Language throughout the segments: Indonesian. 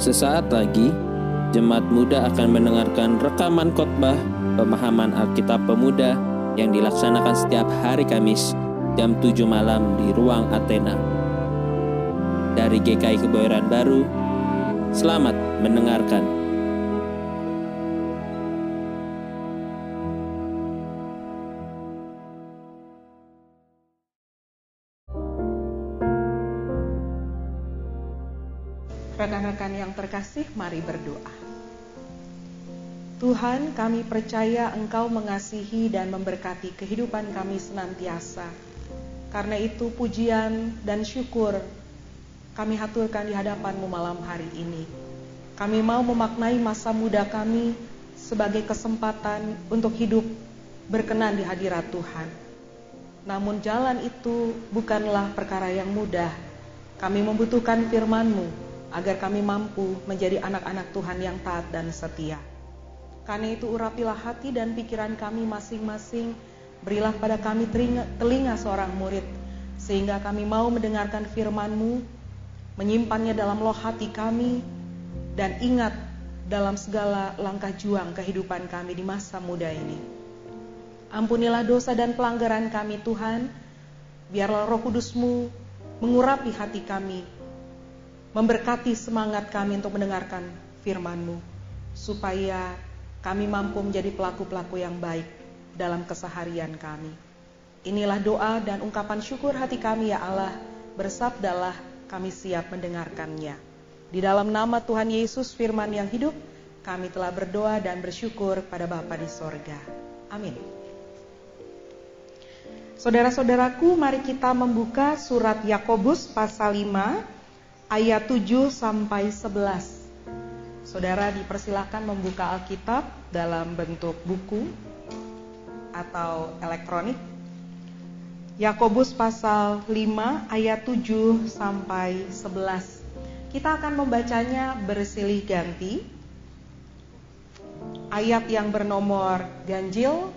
Sesaat lagi, jemaat muda akan mendengarkan rekaman khotbah pemahaman Alkitab Pemuda yang dilaksanakan setiap hari Kamis jam 7 malam di Ruang Athena. Dari GKI Kebayoran Baru, selamat mendengarkan. Tuhan, kami percaya Engkau mengasihi dan memberkati kehidupan kami senantiasa. Karena itu pujian dan syukur kami haturkan di hadapan-Mu malam hari ini. Kami mau memaknai masa muda kami sebagai kesempatan untuk hidup berkenan di hadirat Tuhan. Namun jalan itu bukanlah perkara yang mudah. Kami membutuhkan firman-Mu agar kami mampu menjadi anak-anak Tuhan yang taat dan setia. Karena itu urapilah hati dan pikiran kami masing-masing, berilah pada kami telinga, seorang murid, sehingga kami mau mendengarkan firman-Mu, menyimpannya dalam loh hati kami, dan ingat dalam segala langkah juang kehidupan kami di masa muda ini. Ampunilah dosa dan pelanggaran kami Tuhan, biarlah roh kudus-Mu mengurapi hati kami, memberkati semangat kami untuk mendengarkan firman-Mu, supaya kami mampu menjadi pelaku-pelaku yang baik dalam keseharian kami. Inilah doa dan ungkapan syukur hati kami ya Allah, bersabdalah kami siap mendengarkannya. Di dalam nama Tuhan Yesus firman yang hidup, kami telah berdoa dan bersyukur pada Bapa di sorga. Amin. Saudara-saudaraku, mari kita membuka surat Yakobus pasal 5 ayat 7 sampai 11. Saudara dipersilahkan membuka Alkitab dalam bentuk buku atau elektronik. Yakobus pasal 5 ayat 7 sampai 11. Kita akan membacanya bersilih ganti. Ayat yang bernomor ganjil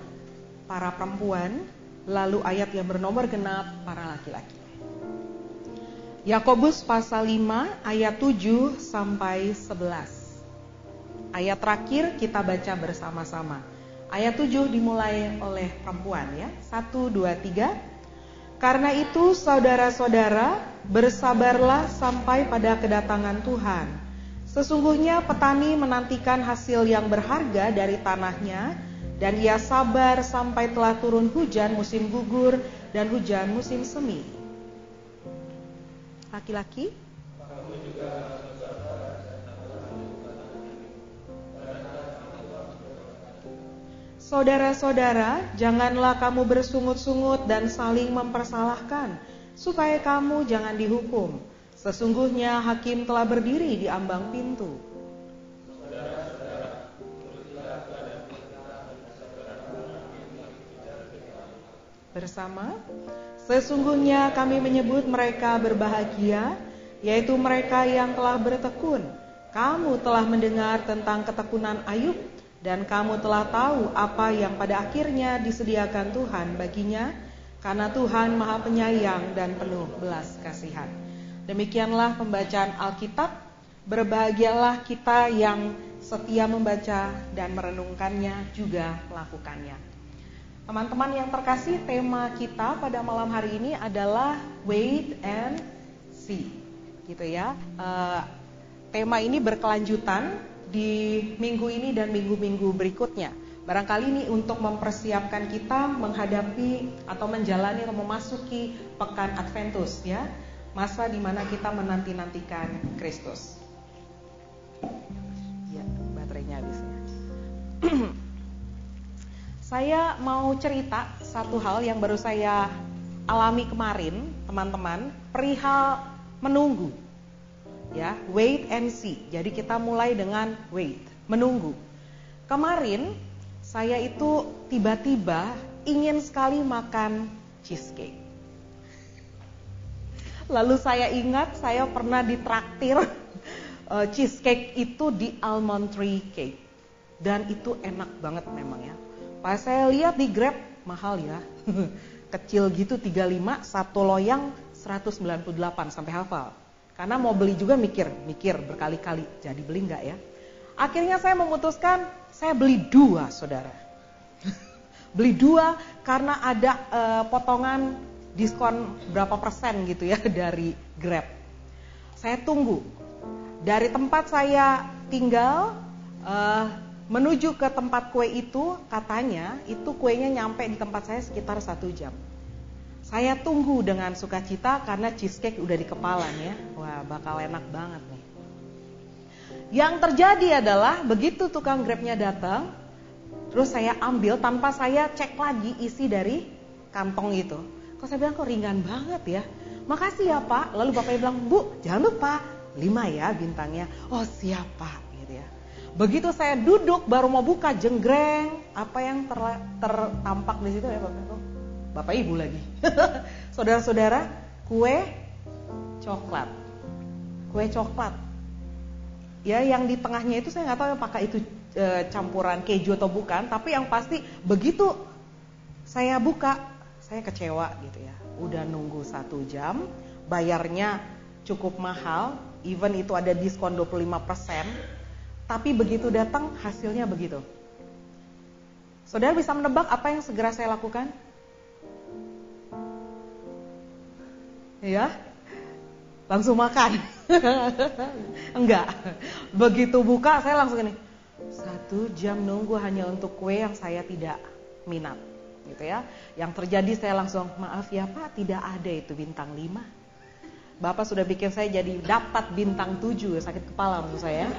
para perempuan, lalu ayat yang bernomor genap para laki-laki. Yakobus pasal 5 ayat 7 sampai 11. Ayat terakhir kita baca bersama-sama. Ayat 7 dimulai oleh perempuan ya. 1 2 3. Karena itu saudara-saudara, bersabarlah sampai pada kedatangan Tuhan. Sesungguhnya petani menantikan hasil yang berharga dari tanahnya dan ia sabar sampai telah turun hujan musim gugur dan hujan musim semi laki-laki? Saudara-saudara, janganlah kamu bersungut-sungut dan saling mempersalahkan, supaya kamu jangan dihukum. Sesungguhnya hakim telah berdiri di ambang pintu. Bersama, Sesungguhnya kami menyebut mereka berbahagia, yaitu mereka yang telah bertekun. Kamu telah mendengar tentang ketekunan Ayub, dan kamu telah tahu apa yang pada akhirnya disediakan Tuhan baginya, karena Tuhan Maha Penyayang dan penuh belas kasihan. Demikianlah pembacaan Alkitab. Berbahagialah kita yang setia membaca dan merenungkannya juga melakukannya. Teman-teman yang terkasih, tema kita pada malam hari ini adalah wait and see, gitu ya. Uh, tema ini berkelanjutan di minggu ini dan minggu-minggu berikutnya. Barangkali ini untuk mempersiapkan kita menghadapi atau menjalani atau memasuki pekan Adventus ya, masa di mana kita menanti-nantikan Kristus. Ya, baterainya habis ya. Saya mau cerita satu hal yang baru saya alami kemarin, teman-teman, perihal menunggu. Ya, wait and see. Jadi kita mulai dengan wait, menunggu. Kemarin saya itu tiba-tiba ingin sekali makan cheesecake. Lalu saya ingat saya pernah ditraktir uh, cheesecake itu di almond tree cake. Dan itu enak banget memang ya. Pas saya lihat di Grab mahal ya. Kecil gitu 35, satu loyang 198 sampai hafal. Karena mau beli juga mikir, mikir berkali-kali, jadi beli nggak ya? Akhirnya saya memutuskan, saya beli dua saudara. beli dua karena ada uh, potongan diskon berapa persen gitu ya dari Grab. Saya tunggu. Dari tempat saya tinggal uh, menuju ke tempat kue itu katanya itu kuenya nyampe di tempat saya sekitar satu jam. Saya tunggu dengan sukacita karena cheesecake udah di kepala ya. Wah bakal enak banget nih. Yang terjadi adalah begitu tukang grabnya datang, terus saya ambil tanpa saya cek lagi isi dari kantong itu. Kok saya bilang kok ringan banget ya. Makasih ya pak. Lalu bapaknya bilang, bu jangan lupa lima ya bintangnya. Oh siapa gitu ya. Begitu saya duduk baru mau buka jenggreng, apa yang ter, tertampak di situ ya bapak? Bapak Ibu lagi. Saudara-saudara, kue coklat. Kue coklat. Ya, yang di tengahnya itu saya nggak tahu apakah itu e, campuran keju atau bukan, tapi yang pasti begitu saya buka, saya kecewa gitu ya. Udah nunggu satu jam, bayarnya cukup mahal, even itu ada diskon 25%, tapi begitu datang hasilnya begitu. Saudara bisa menebak apa yang segera saya lakukan? Ya? Langsung makan? Enggak. Begitu buka saya langsung ini. Satu jam nunggu hanya untuk kue yang saya tidak minat gitu ya. Yang terjadi saya langsung maaf ya pak tidak ada itu bintang 5 bapak sudah bikin saya jadi dapat bintang 7 sakit kepala maksud saya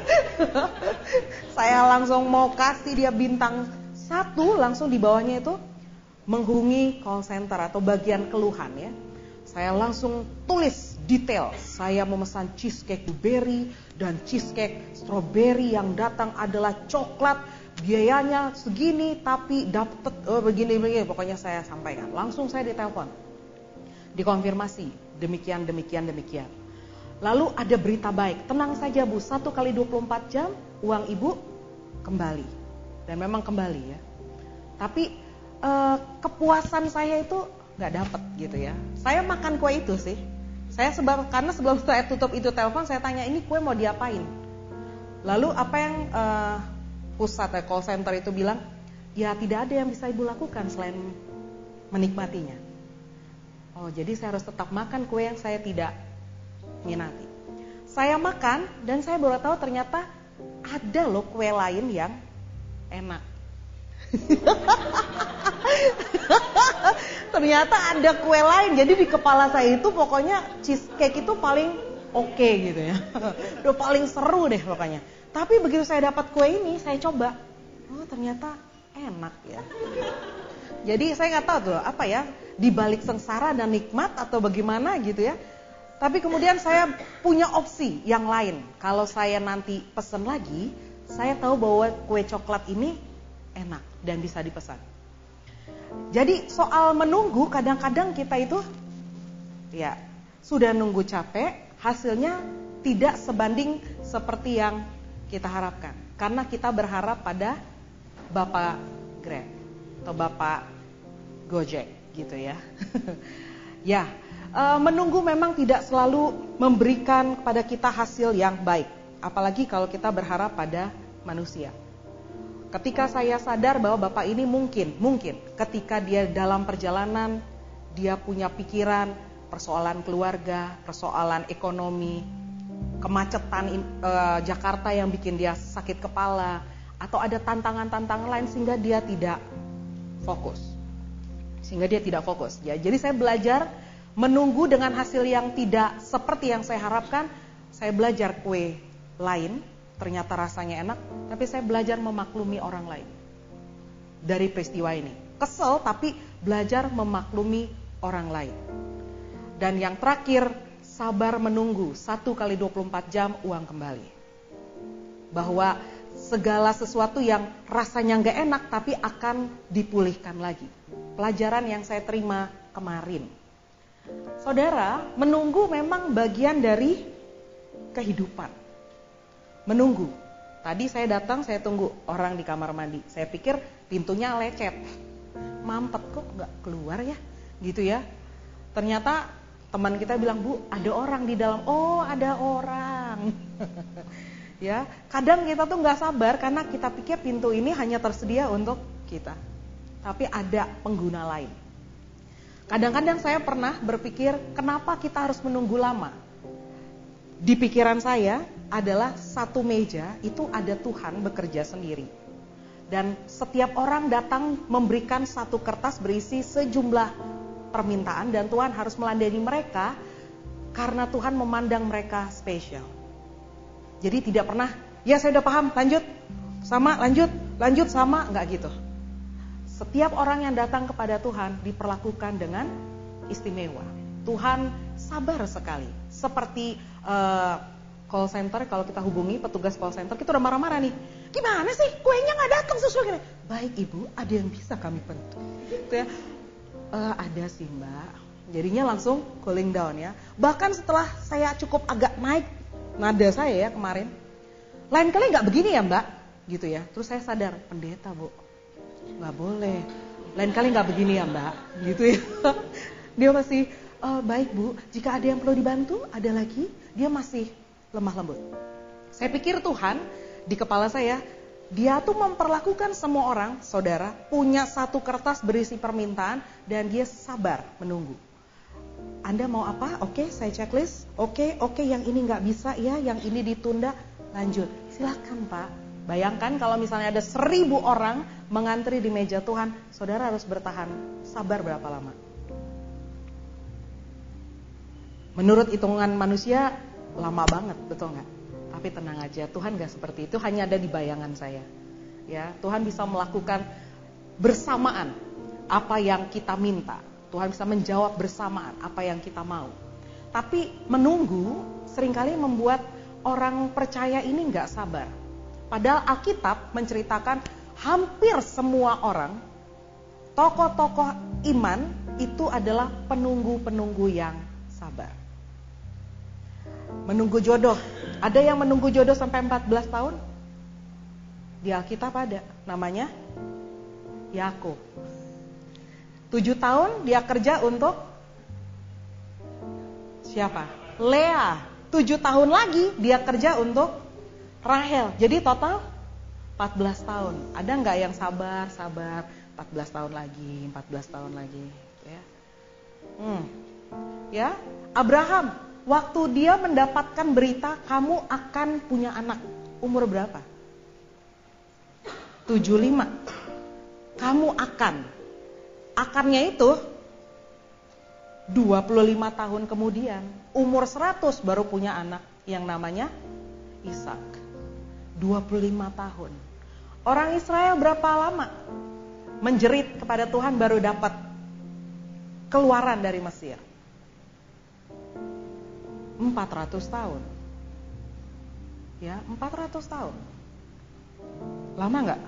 saya langsung mau kasih dia bintang satu langsung di bawahnya itu menghubungi call center atau bagian keluhan ya. Saya langsung tulis detail. Saya memesan cheesecake blueberry dan cheesecake strawberry yang datang adalah coklat. Biayanya segini tapi dapat oh, begini begini. Pokoknya saya sampaikan. Langsung saya ditelepon. Dikonfirmasi. Demikian, demikian, demikian. Lalu ada berita baik. Tenang saja Bu, satu kali 24 jam uang Ibu kembali. Dan memang kembali ya. Tapi uh, kepuasan saya itu nggak dapet gitu ya. Saya makan kue itu sih. Saya sebab karena sebelum saya tutup itu telepon saya tanya ini kue mau diapain. Lalu apa yang uh, pusat ya, call center itu bilang ya tidak ada yang bisa ibu lakukan selain menikmatinya. Oh jadi saya harus tetap makan kue yang saya tidak minati. Saya makan dan saya baru tahu ternyata ada loh kue lain yang enak. Ternyata ada kue lain. Jadi di kepala saya itu pokoknya cheesecake itu paling oke okay gitu ya. Udah paling seru deh pokoknya. Tapi begitu saya dapat kue ini, saya coba. Oh ternyata enak ya. Jadi saya nggak tahu tuh apa ya di balik sengsara dan nikmat atau bagaimana gitu ya. Tapi kemudian saya punya opsi yang lain. Kalau saya nanti pesen lagi, saya tahu bahwa kue coklat ini enak dan bisa dipesan. Jadi soal menunggu kadang-kadang kita itu ya sudah nunggu capek, hasilnya tidak sebanding seperti yang kita harapkan. Karena kita berharap pada Bapak Grab atau Bapak Gojek gitu ya. ya, e, menunggu memang tidak selalu memberikan kepada kita hasil yang baik, apalagi kalau kita berharap pada manusia. Ketika saya sadar bahwa bapak ini mungkin, mungkin ketika dia dalam perjalanan, dia punya pikiran, persoalan keluarga, persoalan ekonomi, kemacetan e, Jakarta yang bikin dia sakit kepala, atau ada tantangan-tantangan lain sehingga dia tidak fokus. Sehingga dia tidak fokus. Ya, jadi saya belajar menunggu dengan hasil yang tidak seperti yang saya harapkan. Saya belajar kue lain ternyata rasanya enak, tapi saya belajar memaklumi orang lain dari peristiwa ini. Kesel tapi belajar memaklumi orang lain. Dan yang terakhir, sabar menunggu satu kali 24 jam uang kembali. Bahwa segala sesuatu yang rasanya nggak enak tapi akan dipulihkan lagi. Pelajaran yang saya terima kemarin. Saudara, menunggu memang bagian dari kehidupan menunggu. Tadi saya datang, saya tunggu orang di kamar mandi. Saya pikir pintunya lecet. Mampet kok nggak keluar ya, gitu ya. Ternyata teman kita bilang, "Bu, ada orang di dalam." Oh, ada orang. ya, kadang kita tuh nggak sabar karena kita pikir pintu ini hanya tersedia untuk kita. Tapi ada pengguna lain. Kadang-kadang saya pernah berpikir, kenapa kita harus menunggu lama? Di pikiran saya adalah satu meja itu ada Tuhan bekerja sendiri. Dan setiap orang datang memberikan satu kertas berisi sejumlah permintaan dan Tuhan harus melandani mereka karena Tuhan memandang mereka spesial. Jadi tidak pernah, ya saya udah paham, lanjut, sama, lanjut, lanjut, sama, nggak gitu. Setiap orang yang datang kepada Tuhan diperlakukan dengan istimewa. Tuhan sabar sekali, seperti uh, call center kalau kita hubungi petugas call center kita udah marah-marah nih. Gimana sih? Kuenya nggak datang sesuai gini baik ibu ada yang bisa kami bantu? Gitu ya. Uh, ada sih mbak. Jadinya langsung cooling down ya. Bahkan setelah saya cukup agak naik nada saya ya kemarin lain kali nggak begini ya mbak. Gitu ya. Terus saya sadar pendeta bu. Nggak boleh. Lain kali nggak begini ya mbak. Gitu ya. Dia masih uh, baik bu. Jika ada yang perlu dibantu ada lagi. Dia masih lemah lembut. Saya pikir Tuhan di kepala saya, dia tuh memperlakukan semua orang, saudara, punya satu kertas berisi permintaan dan dia sabar menunggu. Anda mau apa? Oke, saya checklist. Oke, oke, yang ini nggak bisa ya, yang ini ditunda. Lanjut, silahkan Pak. Bayangkan kalau misalnya ada seribu orang mengantri di meja Tuhan, saudara harus bertahan sabar berapa lama? Menurut hitungan manusia, lama banget, betul nggak? Tapi tenang aja, Tuhan nggak seperti itu, hanya ada di bayangan saya. Ya, Tuhan bisa melakukan bersamaan apa yang kita minta. Tuhan bisa menjawab bersamaan apa yang kita mau. Tapi menunggu sering kali membuat orang percaya ini nggak sabar. Padahal Alkitab menceritakan hampir semua orang, tokoh-tokoh iman itu adalah penunggu-penunggu yang menunggu jodoh. Ada yang menunggu jodoh sampai 14 tahun? Di Alkitab ada, namanya Yakub. Tujuh tahun dia kerja untuk siapa? Lea. Tujuh tahun lagi dia kerja untuk Rahel. Jadi total 14 tahun. Ada nggak yang sabar, sabar 14 tahun lagi, 14 tahun lagi, ya? Hmm. Ya, Abraham waktu dia mendapatkan berita kamu akan punya anak. Umur berapa? 75. Kamu akan. Akannya itu 25 tahun kemudian, umur 100 baru punya anak yang namanya Ishak. 25 tahun. Orang Israel berapa lama menjerit kepada Tuhan baru dapat keluaran dari Mesir? 400 tahun. Ya, 400 tahun. Lama nggak?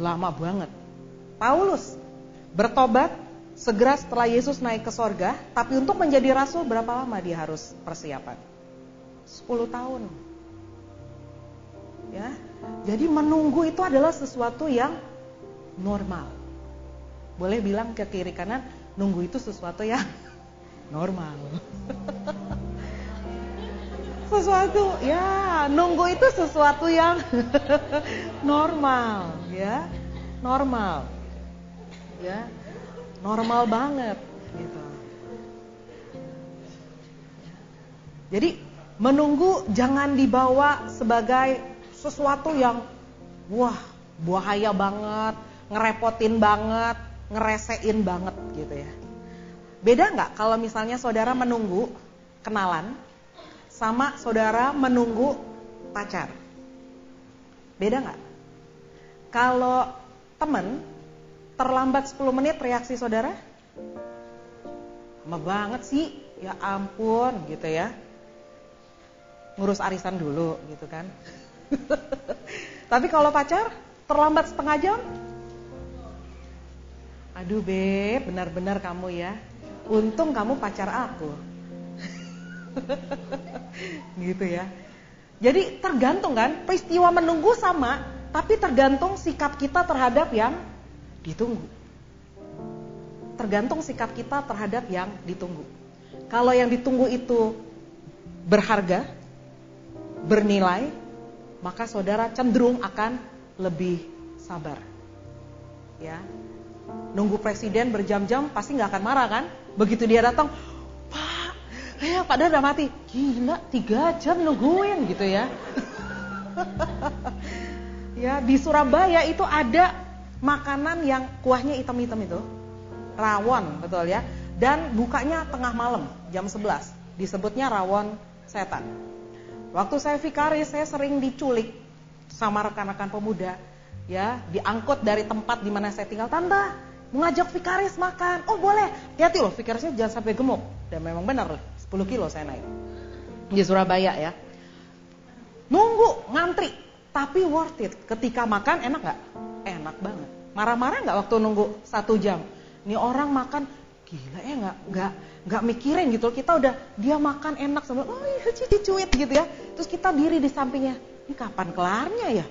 Lama banget. Paulus bertobat segera setelah Yesus naik ke sorga, tapi untuk menjadi rasul berapa lama dia harus persiapan? 10 tahun. Ya, jadi menunggu itu adalah sesuatu yang normal. Boleh bilang ke kiri kanan, nunggu itu sesuatu yang normal. sesuatu ya nunggu itu sesuatu yang normal ya normal ya normal banget gitu. Jadi menunggu jangan dibawa sebagai sesuatu yang wah bahaya banget ngerepotin banget ngeresein banget gitu ya. Beda nggak kalau misalnya saudara menunggu kenalan sama saudara menunggu pacar? Beda nggak? Kalau temen terlambat 10 menit reaksi saudara? Lama banget sih, ya ampun gitu ya. Ngurus arisan dulu gitu kan. Tapi kalau pacar terlambat setengah jam? Aduh beb, benar-benar kamu ya. Untung kamu pacar aku. gitu ya. Jadi tergantung kan, peristiwa menunggu sama, tapi tergantung sikap kita terhadap yang ditunggu. Tergantung sikap kita terhadap yang ditunggu. Kalau yang ditunggu itu berharga, bernilai, maka saudara cenderung akan lebih sabar. Ya, nunggu presiden berjam-jam pasti nggak akan marah kan? Begitu dia datang, Pak, ya Pak udah mati. Gila, tiga jam nungguin gitu ya. ya di Surabaya itu ada makanan yang kuahnya hitam-hitam itu, rawon betul ya. Dan bukanya tengah malam jam 11, disebutnya rawon setan. Waktu saya vikaris saya sering diculik sama rekan-rekan pemuda ya diangkut dari tempat di mana saya tinggal tante mengajak vikaris makan oh boleh hati-hati loh vikarisnya jangan sampai gemuk dan memang benar 10 kilo saya naik. Di Surabaya ya. Nunggu ngantri. Tapi worth it. Ketika makan enak nggak? Enak banget. Marah-marah nggak waktu nunggu satu jam? Ini orang makan gila ya nggak nggak nggak mikirin gitu. Kita udah dia makan enak sama oh iya cuit gitu ya. Terus kita diri di sampingnya ini kapan kelarnya ya?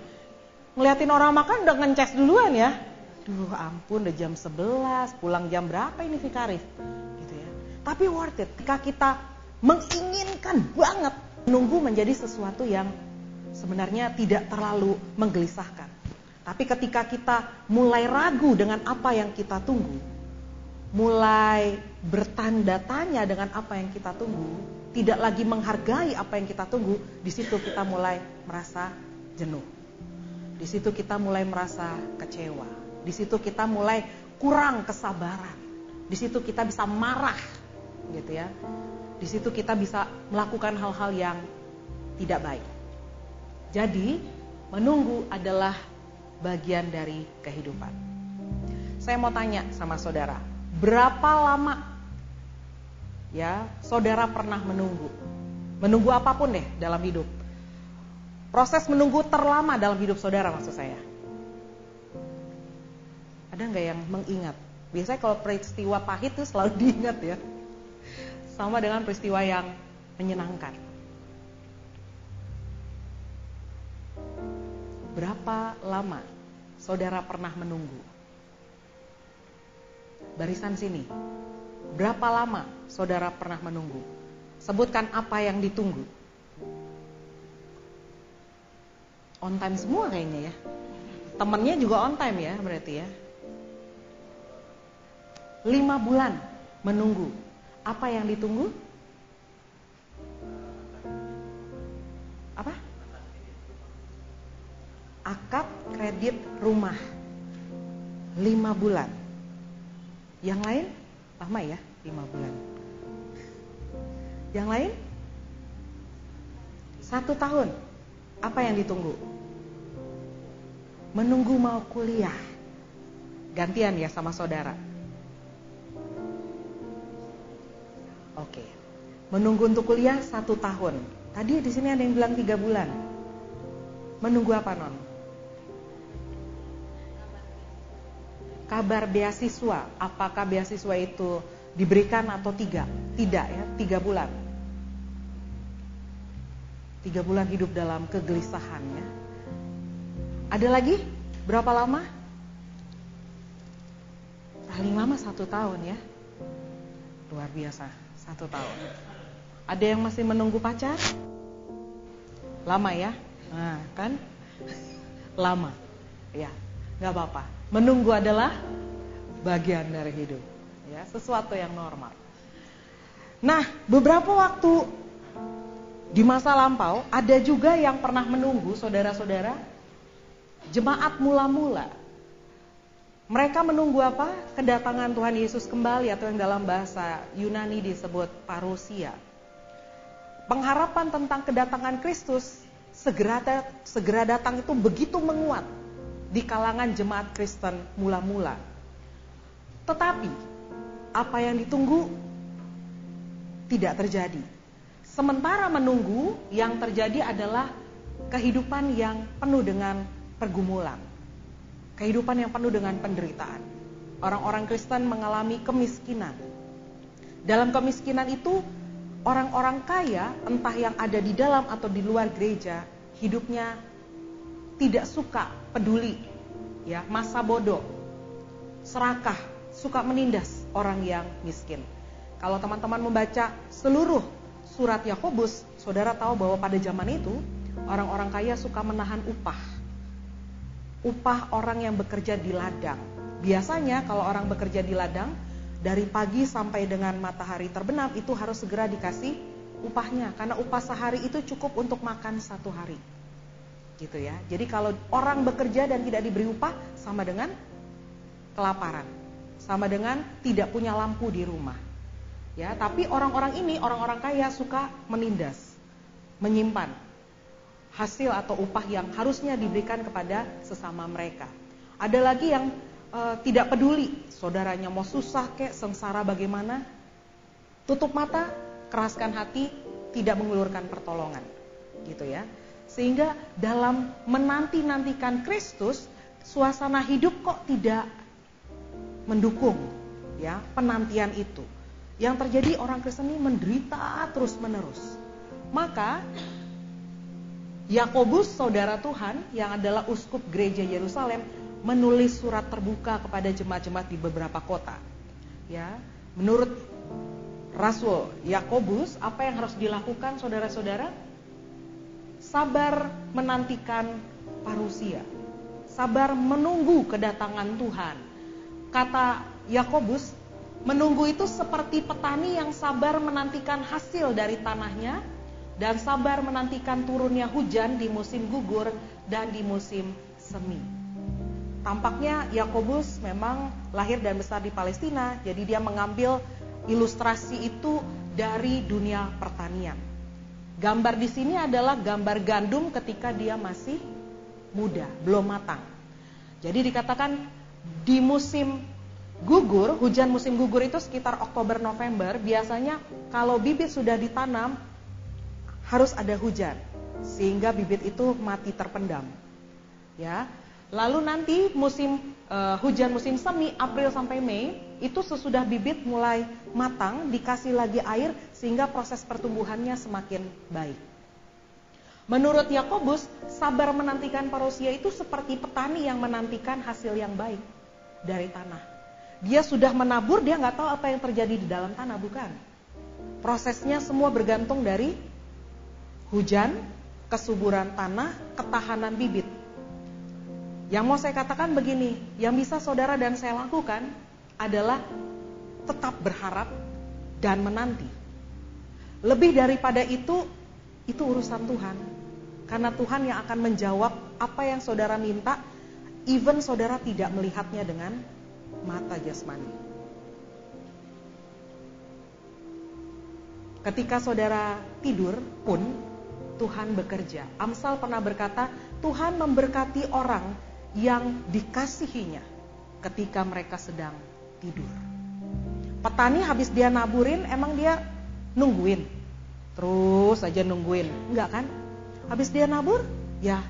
Ngeliatin orang makan udah ngeces duluan ya. Duh ampun udah jam 11, pulang jam berapa ini Vikaris? Gitu ya. Tapi worth it. Ketika kita menginginkan banget nunggu menjadi sesuatu yang sebenarnya tidak terlalu menggelisahkan. Tapi ketika kita mulai ragu dengan apa yang kita tunggu, mulai bertanda tanya dengan apa yang kita tunggu, tidak lagi menghargai apa yang kita tunggu, di situ kita mulai merasa jenuh. Di situ kita mulai merasa kecewa. Di situ kita mulai kurang kesabaran. Di situ kita bisa marah, gitu ya. Di situ kita bisa melakukan hal-hal yang tidak baik. Jadi, menunggu adalah bagian dari kehidupan. Saya mau tanya sama saudara, berapa lama ya saudara pernah menunggu? Menunggu apa pun deh dalam hidup. Proses menunggu terlama dalam hidup saudara maksud saya. Ada nggak yang mengingat? Biasanya kalau peristiwa pahit itu selalu diingat ya. Sama dengan peristiwa yang menyenangkan. Berapa lama saudara pernah menunggu? Barisan sini. Berapa lama saudara pernah menunggu? Sebutkan apa yang ditunggu. on time semua kayaknya ya. Temennya juga on time ya berarti ya. Lima bulan menunggu. Apa yang ditunggu? Apa? Akad kredit rumah. Lima bulan. Yang lain? Lama ya, lima bulan. Yang lain? Satu tahun. Apa yang ditunggu? Menunggu mau kuliah. Gantian ya sama saudara. Oke. Menunggu untuk kuliah satu tahun. Tadi di sini ada yang bilang tiga bulan. Menunggu apa non? Kabar beasiswa. Apakah beasiswa itu diberikan atau tidak? Tidak ya, tiga bulan Tiga bulan hidup dalam kegelisahan ya. Ada lagi? Berapa lama? Paling lama satu tahun ya. Luar biasa, satu tahun. Ada yang masih menunggu pacar? Lama ya? Nah, kan? Lama. Ya, nggak apa-apa. Menunggu adalah bagian dari hidup. Ya, sesuatu yang normal. Nah, beberapa waktu di masa lampau ada juga yang pernah menunggu saudara-saudara jemaat mula-mula. Mereka menunggu apa? Kedatangan Tuhan Yesus kembali atau yang dalam bahasa Yunani disebut parousia. Pengharapan tentang kedatangan Kristus segera segera datang itu begitu menguat di kalangan jemaat Kristen mula-mula. Tetapi apa yang ditunggu tidak terjadi. Sementara menunggu, yang terjadi adalah kehidupan yang penuh dengan pergumulan. Kehidupan yang penuh dengan penderitaan. Orang-orang Kristen mengalami kemiskinan. Dalam kemiskinan itu, orang-orang kaya, entah yang ada di dalam atau di luar gereja, hidupnya tidak suka peduli, ya, masa bodoh, serakah, suka menindas orang yang miskin. Kalau teman-teman membaca seluruh surat Yakobus, saudara tahu bahwa pada zaman itu orang-orang kaya suka menahan upah. Upah orang yang bekerja di ladang. Biasanya kalau orang bekerja di ladang, dari pagi sampai dengan matahari terbenam itu harus segera dikasih upahnya. Karena upah sehari itu cukup untuk makan satu hari. Gitu ya. Jadi kalau orang bekerja dan tidak diberi upah sama dengan kelaparan. Sama dengan tidak punya lampu di rumah. Ya tapi orang-orang ini orang-orang kaya suka menindas menyimpan hasil atau upah yang harusnya diberikan kepada sesama mereka. Ada lagi yang uh, tidak peduli saudaranya mau susah kek sengsara bagaimana. Tutup mata keraskan hati tidak mengulurkan pertolongan. Gitu ya. Sehingga dalam menanti-nantikan Kristus suasana hidup kok tidak mendukung ya penantian itu. Yang terjadi orang Kristen ini menderita terus menerus maka Yakobus saudara Tuhan yang adalah uskup gereja Yerusalem menulis surat terbuka kepada jemaat-jemaat di beberapa kota. Ya, menurut Rasul Yakobus, apa yang harus dilakukan saudara-saudara? Sabar menantikan parusia. Sabar menunggu kedatangan Tuhan. Kata Yakobus, menunggu itu seperti petani yang sabar menantikan hasil dari tanahnya dan sabar menantikan turunnya hujan di musim gugur dan di musim semi. Tampaknya Yakobus memang lahir dan besar di Palestina, jadi dia mengambil ilustrasi itu dari dunia pertanian. Gambar di sini adalah gambar gandum ketika dia masih muda, belum matang. Jadi dikatakan di musim gugur, hujan musim gugur itu sekitar Oktober November, biasanya kalau bibit sudah ditanam harus ada hujan sehingga bibit itu mati terpendam. Ya, Lalu nanti musim uh, hujan musim semi April sampai Mei itu sesudah bibit mulai matang dikasih lagi air sehingga proses pertumbuhannya semakin baik. Menurut Yakobus, sabar menantikan parusia itu seperti petani yang menantikan hasil yang baik dari tanah. Dia sudah menabur, dia nggak tahu apa yang terjadi di dalam tanah, bukan? Prosesnya semua bergantung dari hujan, kesuburan tanah, ketahanan bibit. Yang mau saya katakan begini, yang bisa saudara dan saya lakukan adalah tetap berharap dan menanti. Lebih daripada itu, itu urusan Tuhan. Karena Tuhan yang akan menjawab apa yang saudara minta, even saudara tidak melihatnya dengan mata jasmani. Ketika saudara tidur pun Tuhan bekerja. Amsal pernah berkata, Tuhan memberkati orang yang dikasihinya ketika mereka sedang tidur. Petani habis dia naburin, emang dia nungguin. Terus aja nungguin. Enggak kan? Habis dia nabur, ya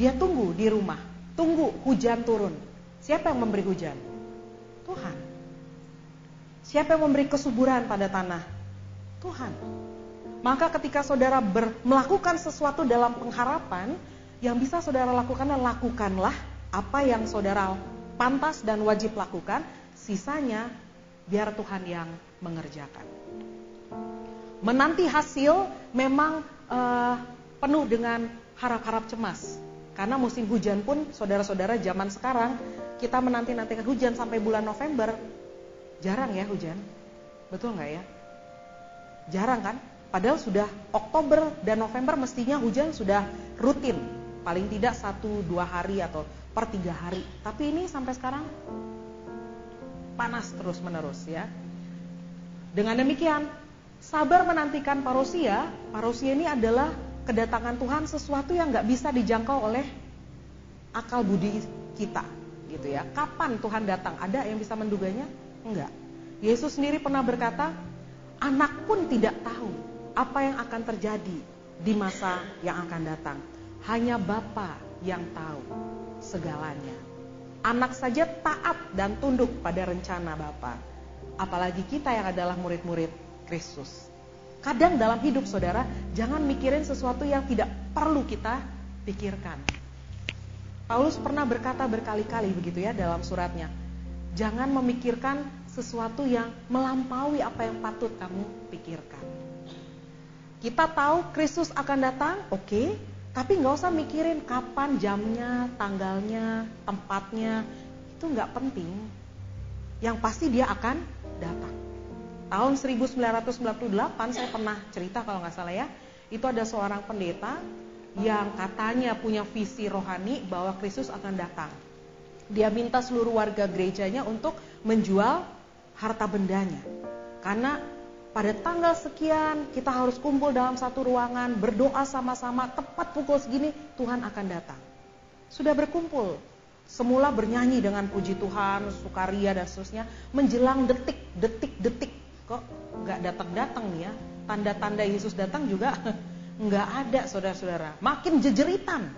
dia tunggu di rumah. Tunggu hujan turun. Siapa yang memberi hujan? Tuhan. Siapa yang memberi kesuburan pada tanah? Tuhan. Maka ketika saudara ber, melakukan sesuatu dalam pengharapan, yang bisa saudara lakukan lakukanlah apa yang saudara pantas dan wajib lakukan, sisanya biar Tuhan yang mengerjakan. Menanti hasil memang uh, penuh dengan harap-harap cemas. Karena musim hujan pun saudara-saudara zaman sekarang kita menanti-nantikan hujan sampai bulan November. Jarang ya hujan. Betul nggak ya? Jarang kan? Padahal sudah Oktober dan November mestinya hujan sudah rutin. Paling tidak satu dua hari atau per tiga hari. Tapi ini sampai sekarang panas terus menerus ya. Dengan demikian, sabar menantikan parusia. Parusia ini adalah kedatangan Tuhan sesuatu yang nggak bisa dijangkau oleh akal budi kita, gitu ya. Kapan Tuhan datang? Ada yang bisa menduganya? Enggak. Yesus sendiri pernah berkata, anak pun tidak tahu apa yang akan terjadi di masa yang akan datang. Hanya Bapa yang tahu segalanya. Anak saja taat dan tunduk pada rencana Bapa. Apalagi kita yang adalah murid-murid Kristus. Kadang dalam hidup saudara, jangan mikirin sesuatu yang tidak perlu kita pikirkan. Paulus pernah berkata berkali-kali begitu ya dalam suratnya. Jangan memikirkan sesuatu yang melampaui apa yang patut kamu pikirkan. Kita tahu Kristus akan datang, oke, okay, tapi nggak usah mikirin kapan jamnya, tanggalnya, tempatnya, itu nggak penting. Yang pasti dia akan datang. Tahun 1998 saya pernah cerita kalau nggak salah ya, itu ada seorang pendeta yang katanya punya visi rohani bahwa Kristus akan datang. Dia minta seluruh warga gerejanya untuk menjual harta bendanya. Karena pada tanggal sekian kita harus kumpul dalam satu ruangan, berdoa sama-sama, tepat pukul segini Tuhan akan datang. Sudah berkumpul, semula bernyanyi dengan puji Tuhan, sukaria dan seterusnya, menjelang detik, detik, detik, kok nggak datang-datang nih ya, tanda-tanda Yesus datang juga nggak ada saudara-saudara, makin jejeritan.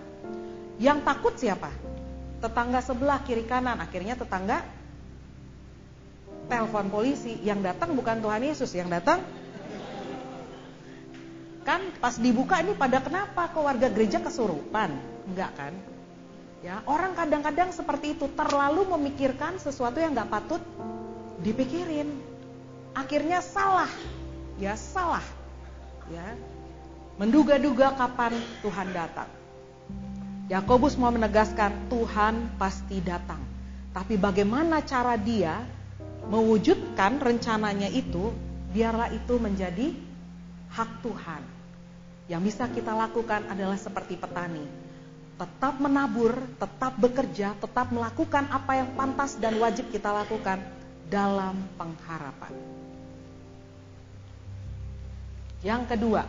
Yang takut siapa? Tetangga sebelah kiri kanan, akhirnya tetangga telepon polisi, yang datang bukan Tuhan Yesus, yang datang kan pas dibuka ini pada kenapa ke warga gereja kesurupan? Enggak kan? Ya, orang kadang-kadang seperti itu terlalu memikirkan sesuatu yang nggak patut dipikirin. Akhirnya salah. Ya, salah. Ya. Menduga-duga kapan Tuhan datang. Yakobus mau menegaskan Tuhan pasti datang. Tapi bagaimana cara dia mewujudkan rencananya itu, biarlah itu menjadi hak Tuhan. Yang bisa kita lakukan adalah seperti petani. Tetap menabur, tetap bekerja, tetap melakukan apa yang pantas dan wajib kita lakukan dalam pengharapan. Yang kedua,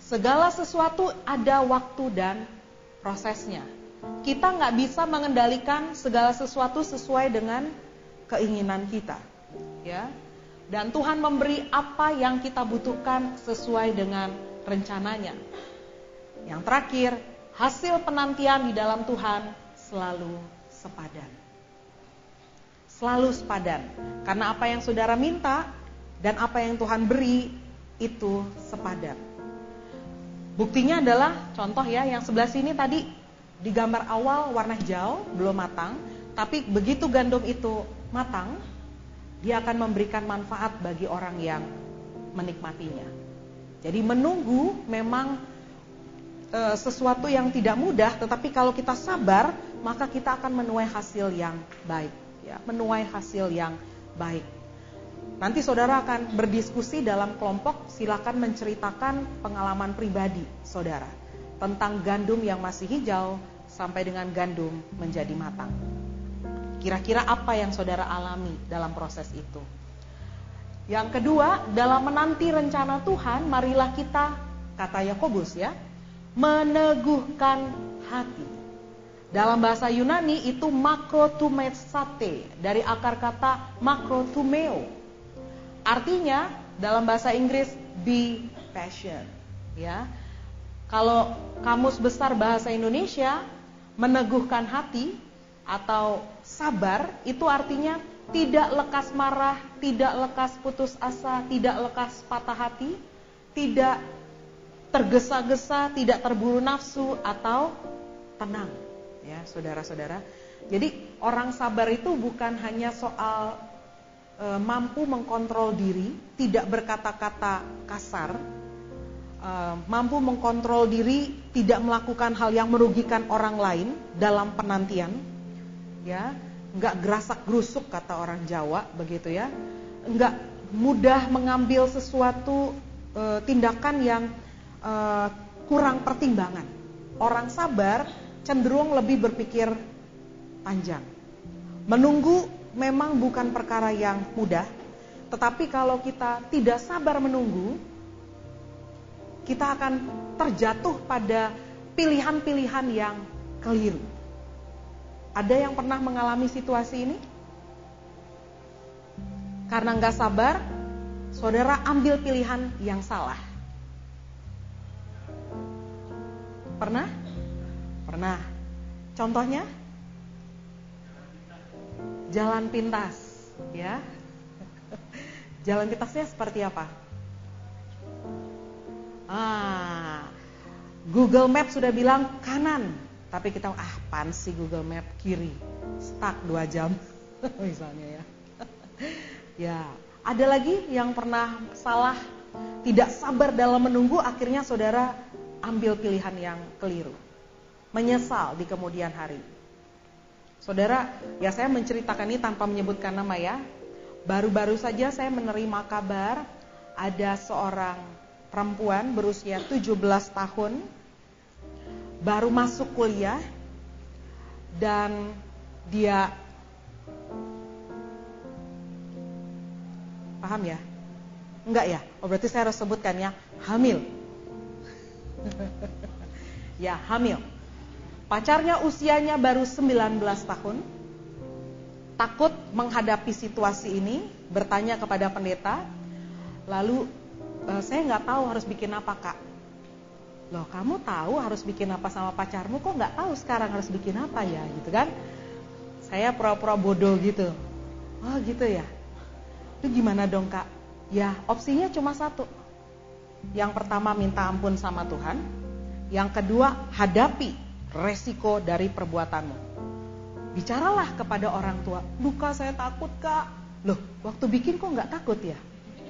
segala sesuatu ada waktu dan prosesnya. Kita nggak bisa mengendalikan segala sesuatu sesuai dengan keinginan kita, ya. Dan Tuhan memberi apa yang kita butuhkan sesuai dengan rencananya. Yang terakhir, hasil penantian di dalam Tuhan selalu sepadan. Selalu sepadan. Karena apa yang saudara minta dan apa yang Tuhan beri itu sepadan. Buktinya adalah contoh ya yang sebelah sini tadi di gambar awal warna hijau, belum matang, tapi begitu gandum itu matang, dia akan memberikan manfaat bagi orang yang menikmatinya. Jadi menunggu memang e, sesuatu yang tidak mudah, tetapi kalau kita sabar, maka kita akan menuai hasil yang baik, ya, menuai hasil yang baik. Nanti saudara akan berdiskusi dalam kelompok, silakan menceritakan pengalaman pribadi saudara tentang gandum yang masih hijau sampai dengan gandum menjadi matang. Kira-kira apa yang saudara alami dalam proses itu? Yang kedua, dalam menanti rencana Tuhan, marilah kita, kata Yakobus ya, meneguhkan hati. Dalam bahasa Yunani itu makrotumesate dari akar kata makrotumeo. Artinya dalam bahasa Inggris be patient, ya. Kalau kamus besar bahasa Indonesia meneguhkan hati atau sabar itu artinya tidak lekas marah, tidak lekas putus asa, tidak lekas patah hati, tidak tergesa-gesa, tidak terburu nafsu atau tenang. Ya, saudara-saudara. Jadi orang sabar itu bukan hanya soal e, mampu mengkontrol diri, tidak berkata-kata kasar, uh, mampu mengkontrol diri, tidak melakukan hal yang merugikan orang lain dalam penantian, ya, nggak gerasak gerusuk kata orang Jawa begitu ya, nggak mudah mengambil sesuatu uh, tindakan yang uh, kurang pertimbangan. Orang sabar cenderung lebih berpikir panjang. Menunggu memang bukan perkara yang mudah, tetapi kalau kita tidak sabar menunggu, kita akan terjatuh pada pilihan-pilihan yang keliru. Ada yang pernah mengalami situasi ini? Karena nggak sabar, saudara ambil pilihan yang salah. Pernah? Pernah. Contohnya? Jalan pintas, ya. Jalan pintasnya seperti apa? Ah, Google Map sudah bilang kanan, tapi kita ah pan sih Google Map kiri, stuck dua jam. misalnya ya. ya, ada lagi yang pernah salah, tidak sabar dalam menunggu, akhirnya saudara ambil pilihan yang keliru. Menyesal di kemudian hari. Saudara, ya saya menceritakan ini tanpa menyebutkan nama ya. Baru-baru saja saya menerima kabar ada seorang perempuan berusia 17 tahun baru masuk kuliah dan dia paham ya? Enggak ya? Oh berarti saya harus sebutkan ya, hamil. ya, hamil. Pacarnya usianya baru 19 tahun. Takut menghadapi situasi ini, bertanya kepada pendeta. Lalu e, saya nggak tahu harus bikin apa kak. Loh kamu tahu harus bikin apa sama pacarmu kok nggak tahu sekarang harus bikin apa ya gitu kan? Saya pura-pura bodoh gitu. Oh gitu ya. Itu gimana dong kak? Ya opsinya cuma satu. Yang pertama minta ampun sama Tuhan. Yang kedua hadapi resiko dari perbuatanmu. Bicaralah kepada orang tua. Duka saya takut kak. Loh waktu bikin kok nggak takut ya?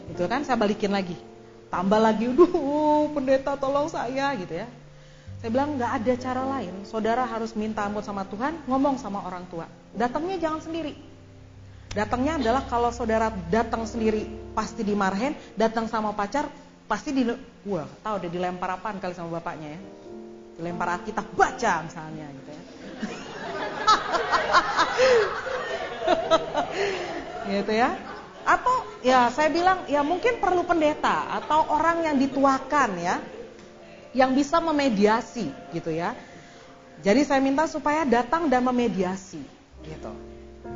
Itu kan saya balikin lagi. Tambah lagi, duh pendeta tolong saya gitu ya. Saya bilang nggak ada cara lain. Saudara harus minta ampun sama Tuhan, ngomong sama orang tua. Datangnya jangan sendiri. Datangnya adalah kalau saudara datang sendiri pasti dimarahin, datang sama pacar pasti di wah, tahu udah dilempar apaan kali sama bapaknya ya. Dilempar kita baca misalnya gitu ya. gitu ya. Atau ya saya bilang ya mungkin perlu pendeta atau orang yang dituakan ya yang bisa memediasi gitu ya. Jadi saya minta supaya datang dan memediasi gitu.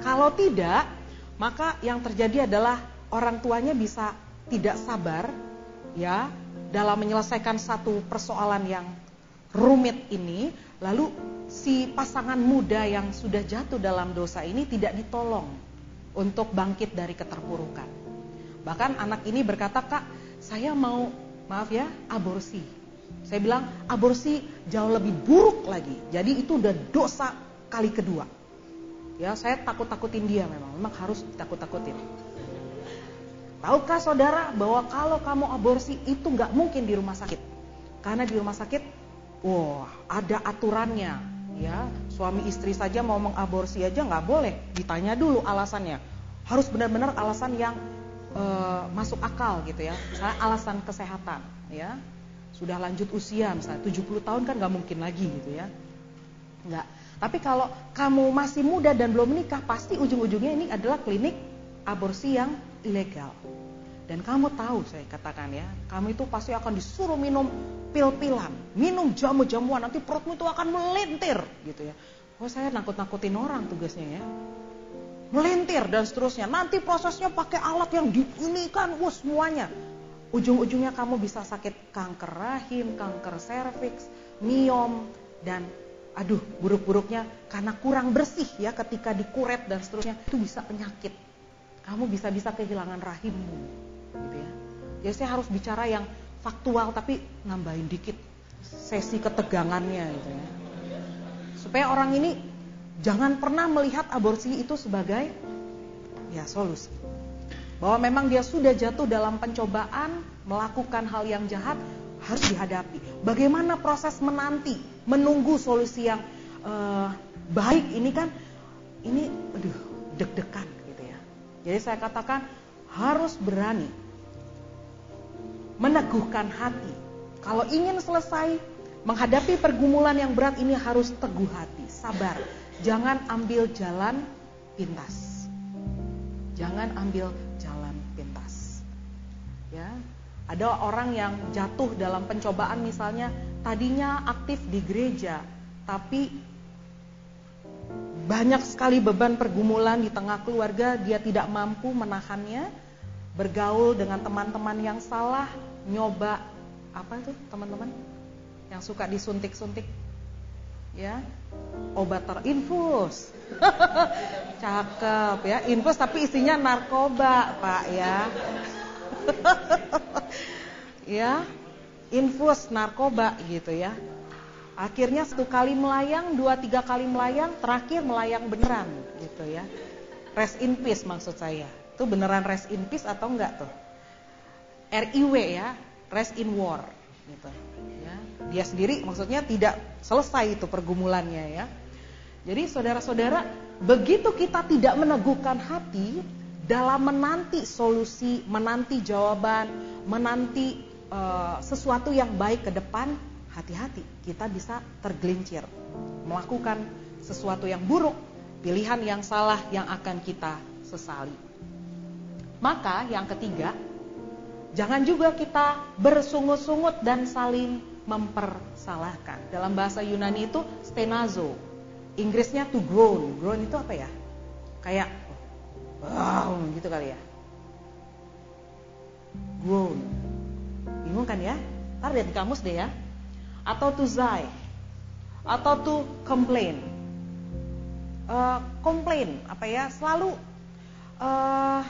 Kalau tidak, maka yang terjadi adalah orang tuanya bisa tidak sabar ya dalam menyelesaikan satu persoalan yang rumit ini lalu si pasangan muda yang sudah jatuh dalam dosa ini tidak ditolong untuk bangkit dari keterpurukan. Bahkan anak ini berkata, "Kak, saya mau maaf ya, aborsi." Saya bilang, "Aborsi jauh lebih buruk lagi." Jadi itu udah dosa kali kedua. Ya, saya takut-takutin dia memang, memang harus takut-takutin. Tahukah saudara bahwa kalau kamu aborsi itu nggak mungkin di rumah sakit? Karena di rumah sakit, wah ada aturannya, ya suami istri saja mau mengaborsi aja nggak boleh, ditanya dulu alasannya. Harus benar-benar alasan yang uh, masuk akal gitu ya, misalnya alasan kesehatan, ya. Sudah lanjut usia misalnya 70 tahun kan nggak mungkin lagi gitu ya, nggak. Tapi kalau kamu masih muda dan belum menikah, pasti ujung-ujungnya ini adalah klinik aborsi yang ilegal. Dan kamu tahu saya katakan ya, kamu itu pasti akan disuruh minum pil-pilan, minum jamu-jamuan, nanti perutmu itu akan melintir gitu ya. Oh saya nakut-nakutin orang tugasnya ya. Melintir dan seterusnya. Nanti prosesnya pakai alat yang di ini kan, wah semuanya. Ujung-ujungnya kamu bisa sakit kanker rahim, kanker serviks, miom, dan aduh buruk-buruknya karena kurang bersih ya ketika dikuret dan seterusnya itu bisa penyakit kamu bisa-bisa kehilangan rahimmu gitu ya jadi saya harus bicara yang faktual tapi nambahin dikit sesi ketegangannya gitu ya supaya orang ini jangan pernah melihat aborsi itu sebagai ya solusi bahwa memang dia sudah jatuh dalam pencobaan melakukan hal yang jahat harus dihadapi. Bagaimana proses menanti, menunggu solusi yang uh, baik ini kan ini aduh deg-degan gitu ya. Jadi saya katakan harus berani meneguhkan hati. Kalau ingin selesai menghadapi pergumulan yang berat ini harus teguh hati, sabar. Jangan ambil jalan pintas. Jangan ambil jalan pintas. Ya, ada orang yang jatuh dalam pencobaan misalnya tadinya aktif di gereja, tapi banyak sekali beban pergumulan di tengah keluarga, dia tidak mampu menahannya, bergaul dengan teman-teman yang salah, nyoba apa itu teman-teman? Yang suka disuntik-suntik, ya. Obat terinfus, cakep ya, infus tapi isinya narkoba pak ya. ya. Infus narkoba gitu ya. Akhirnya satu kali melayang dua tiga kali melayang terakhir melayang beneran gitu ya. Rest in peace maksud saya. Itu beneran rest in peace atau enggak tuh? RIW ya, rest in war gitu. Ya. Dia sendiri maksudnya tidak selesai itu pergumulannya ya. Jadi saudara-saudara, begitu kita tidak meneguhkan hati dalam menanti solusi, menanti jawaban, menanti uh, sesuatu yang baik ke depan, hati-hati, kita bisa tergelincir melakukan sesuatu yang buruk, pilihan yang salah yang akan kita sesali. Maka yang ketiga, jangan juga kita bersungut-sungut dan saling mempersalahkan. Dalam bahasa Yunani itu stenazo. Inggrisnya to groan. Groan itu apa ya? Kayak wow gitu kali ya. Groan. Bingung kan ya? Ntar lihat di kamus deh ya. Atau to zai. Atau to complain. Uh, complain apa ya? Selalu uh,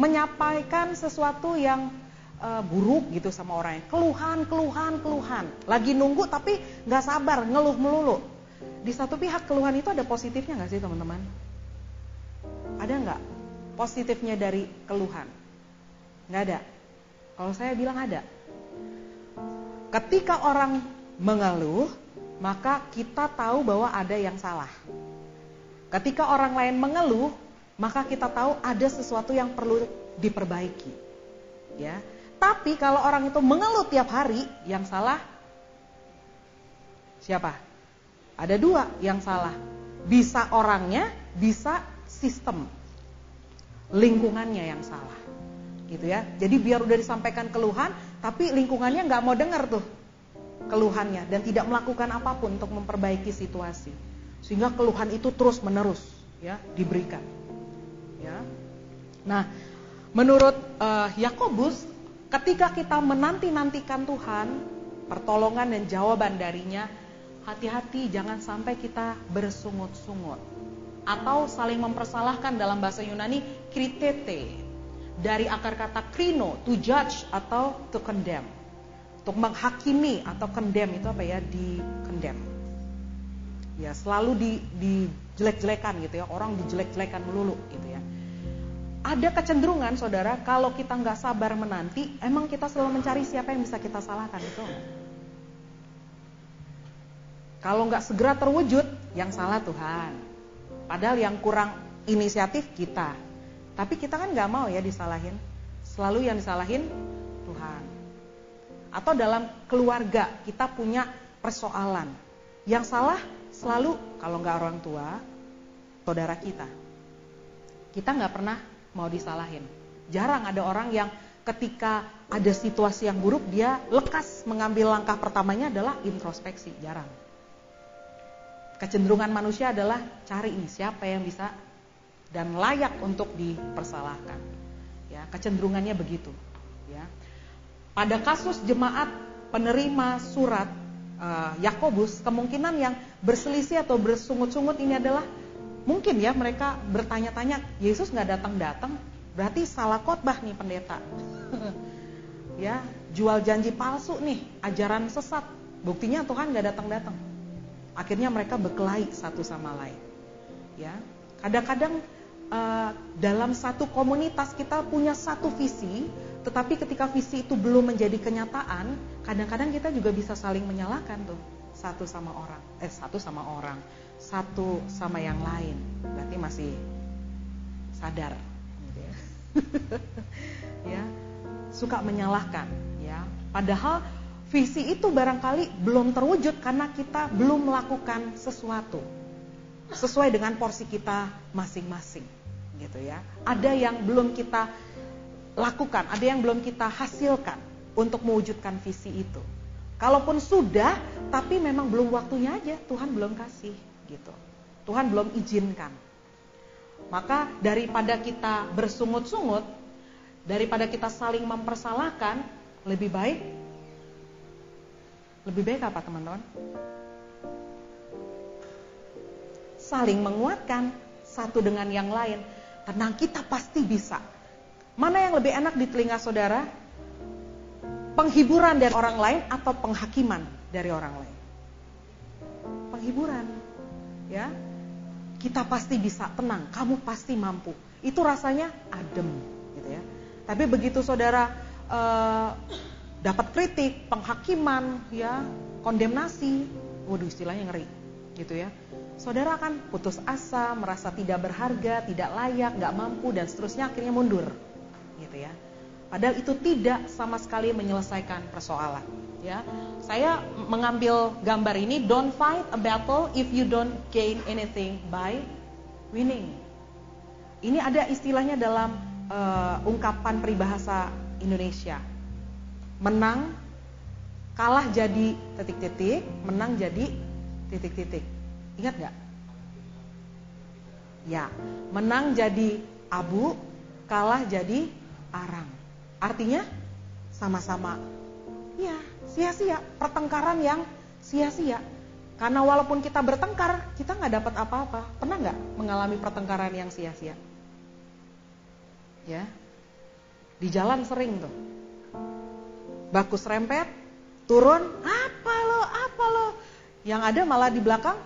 menyampaikan sesuatu yang uh, buruk gitu sama orang. Keluhan, keluhan, keluhan. Lagi nunggu tapi nggak sabar, ngeluh melulu. Di satu pihak keluhan itu ada positifnya nggak sih teman-teman? Ada nggak positifnya dari keluhan? Nggak ada. Kalau saya bilang ada. Ketika orang mengeluh, maka kita tahu bahwa ada yang salah. Ketika orang lain mengeluh, maka kita tahu ada sesuatu yang perlu diperbaiki. Ya. Tapi kalau orang itu mengeluh tiap hari, yang salah siapa? Ada dua yang salah. Bisa orangnya, bisa sistem. Lingkungannya yang salah. Gitu ya. Jadi biar udah disampaikan keluhan, tapi lingkungannya nggak mau dengar tuh keluhannya dan tidak melakukan apa pun untuk memperbaiki situasi. Sehingga keluhan itu terus menerus ya diberikan. Ya. Nah, menurut uh, Yakobus Ketika kita menanti-nantikan Tuhan, pertolongan dan jawaban darinya, hati-hati jangan sampai kita bersungut-sungut. Atau saling mempersalahkan dalam bahasa Yunani, kritete. Dari akar kata krino, to judge atau to condemn. Untuk menghakimi atau condemn itu apa ya? Di condemn. Ya, selalu di, di jelek-jelekan gitu ya. Orang dijelek-jelekan melulu gitu ya ada kecenderungan saudara kalau kita nggak sabar menanti, emang kita selalu mencari siapa yang bisa kita salahkan itu. Kalau nggak segera terwujud, yang salah Tuhan. Padahal yang kurang inisiatif kita. Tapi kita kan nggak mau ya disalahin. Selalu yang disalahin Tuhan. Atau dalam keluarga kita punya persoalan. Yang salah selalu kalau nggak orang tua, saudara kita. Kita nggak pernah mau disalahin. Jarang ada orang yang ketika ada situasi yang buruk dia lekas mengambil langkah pertamanya adalah introspeksi, jarang. Kecenderungan manusia adalah cari ini siapa yang bisa dan layak untuk dipersalahkan. Ya, kecenderungannya begitu, ya. Pada kasus jemaat penerima surat uh, Yakobus, kemungkinan yang berselisih atau bersungut-sungut ini adalah Mungkin ya mereka bertanya-tanya, Yesus nggak datang-datang, berarti salah khotbah nih pendeta. ya, jual janji palsu nih, ajaran sesat. Buktinya Tuhan nggak datang-datang. Akhirnya mereka berkelahi satu sama lain. Ya, kadang-kadang uh, dalam satu komunitas kita punya satu visi, tetapi ketika visi itu belum menjadi kenyataan, kadang-kadang kita juga bisa saling menyalahkan tuh satu sama orang, eh satu sama orang, satu sama yang lain, berarti masih sadar, gitu ya. ya, suka menyalahkan, ya. Padahal visi itu barangkali belum terwujud karena kita belum melakukan sesuatu sesuai dengan porsi kita masing-masing, gitu ya. Ada yang belum kita lakukan, ada yang belum kita hasilkan untuk mewujudkan visi itu. Kalaupun sudah, tapi memang belum waktunya aja, Tuhan belum kasih gitu. Tuhan belum izinkan. Maka daripada kita bersungut-sungut, daripada kita saling mempersalahkan, lebih baik lebih baik apa teman-teman? Saling menguatkan satu dengan yang lain. Tenang kita pasti bisa. Mana yang lebih enak di telinga saudara? Penghiburan dari orang lain atau penghakiman dari orang lain? Penghiburan ya. kita pasti bisa tenang, kamu pasti mampu. Itu rasanya adem, gitu ya. Tapi begitu saudara uh, dapat kritik, penghakiman, ya, kondemnasi, waduh istilahnya ngeri, gitu ya. Saudara akan putus asa, merasa tidak berharga, tidak layak, nggak mampu, dan seterusnya akhirnya mundur, gitu ya. Padahal itu tidak sama sekali menyelesaikan persoalan. Ya, saya mengambil gambar ini. Don't fight a battle if you don't gain anything by winning. Ini ada istilahnya dalam uh, ungkapan peribahasa Indonesia. Menang, kalah jadi titik-titik, menang jadi titik-titik. Ingat nggak? Ya, menang jadi abu, kalah jadi arang. Artinya sama-sama. Ya, sia-sia, pertengkaran yang sia-sia. Karena walaupun kita bertengkar, kita nggak dapat apa-apa. Pernah nggak mengalami pertengkaran yang sia-sia? Ya, di jalan sering tuh. Bagus rempet, turun, apa lo, apa lo. Yang ada malah di belakang,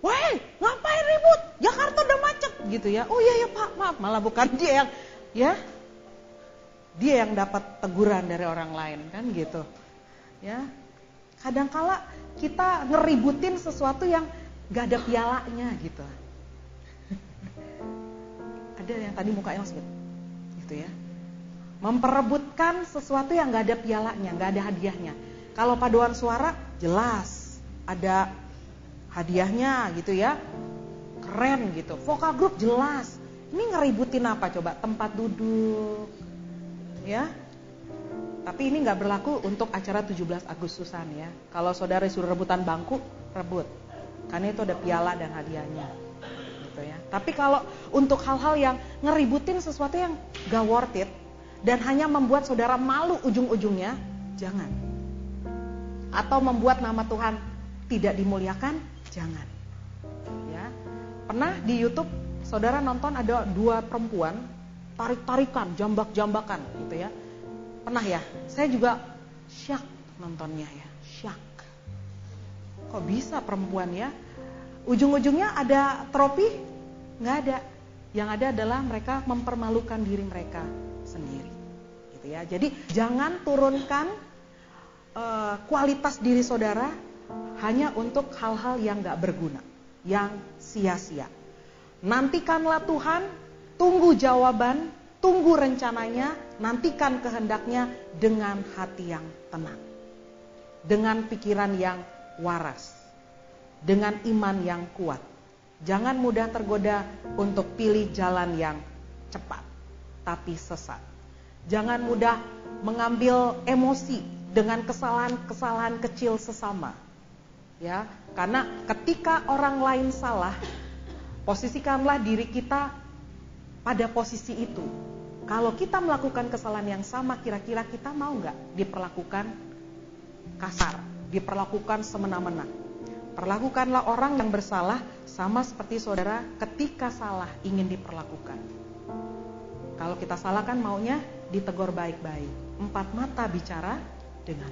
Woi, ngapain ribut? Jakarta udah macet gitu ya. Oh iya ya Pak, maaf. Malah bukan dia yang ya. Dia yang dapat teguran dari orang lain kan gitu ya kadangkala kita ngeributin sesuatu yang gak ada pialanya gitu ada yang tadi mukanya langsung gitu ya memperebutkan sesuatu yang gak ada pialanya gak ada hadiahnya kalau paduan suara jelas ada hadiahnya gitu ya keren gitu vokal grup jelas ini ngeributin apa coba tempat duduk ya tapi ini nggak berlaku untuk acara 17 Agustusan ya. Kalau saudara suruh rebutan bangku, rebut. Karena itu ada piala dan hadiahnya. Gitu ya. Tapi kalau untuk hal-hal yang ngeributin sesuatu yang gak worth it dan hanya membuat saudara malu ujung-ujungnya, jangan. Atau membuat nama Tuhan tidak dimuliakan, jangan. Ya. Pernah di YouTube saudara nonton ada dua perempuan tarik-tarikan, jambak-jambakan gitu ya Pernah ya? Saya juga syak nontonnya ya, syak. Kok bisa perempuan ya? Ujung-ujungnya ada trofi? Nggak ada. Yang ada adalah mereka mempermalukan diri mereka sendiri. Gitu ya. Jadi jangan turunkan uh, kualitas diri saudara hanya untuk hal-hal yang nggak berguna, yang sia-sia. Nantikanlah Tuhan, tunggu jawaban Tunggu rencananya, nantikan kehendaknya dengan hati yang tenang. Dengan pikiran yang waras. Dengan iman yang kuat. Jangan mudah tergoda untuk pilih jalan yang cepat, tapi sesat. Jangan mudah mengambil emosi dengan kesalahan-kesalahan kecil sesama. Ya, karena ketika orang lain salah, posisikanlah diri kita pada posisi itu. Kalau kita melakukan kesalahan yang sama, kira-kira kita mau nggak diperlakukan kasar, diperlakukan semena-mena. Perlakukanlah orang yang bersalah sama seperti saudara ketika salah ingin diperlakukan. Kalau kita salah kan maunya ditegur baik-baik. Empat mata bicara dengan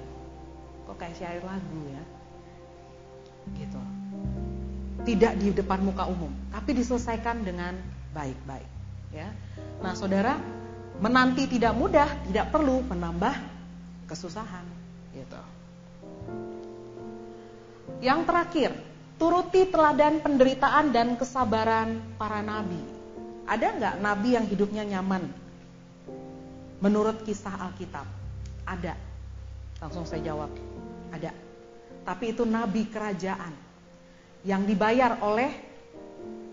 kok kayak syair lagu ya. Gitu. Tidak di depan muka umum, tapi diselesaikan dengan baik-baik ya. Nah, Saudara, menanti tidak mudah, tidak perlu menambah kesusahan gitu. Yang terakhir, turuti teladan penderitaan dan kesabaran para nabi. Ada nggak nabi yang hidupnya nyaman? Menurut kisah Alkitab, ada. Langsung saya jawab, ada. Tapi itu nabi kerajaan yang dibayar oleh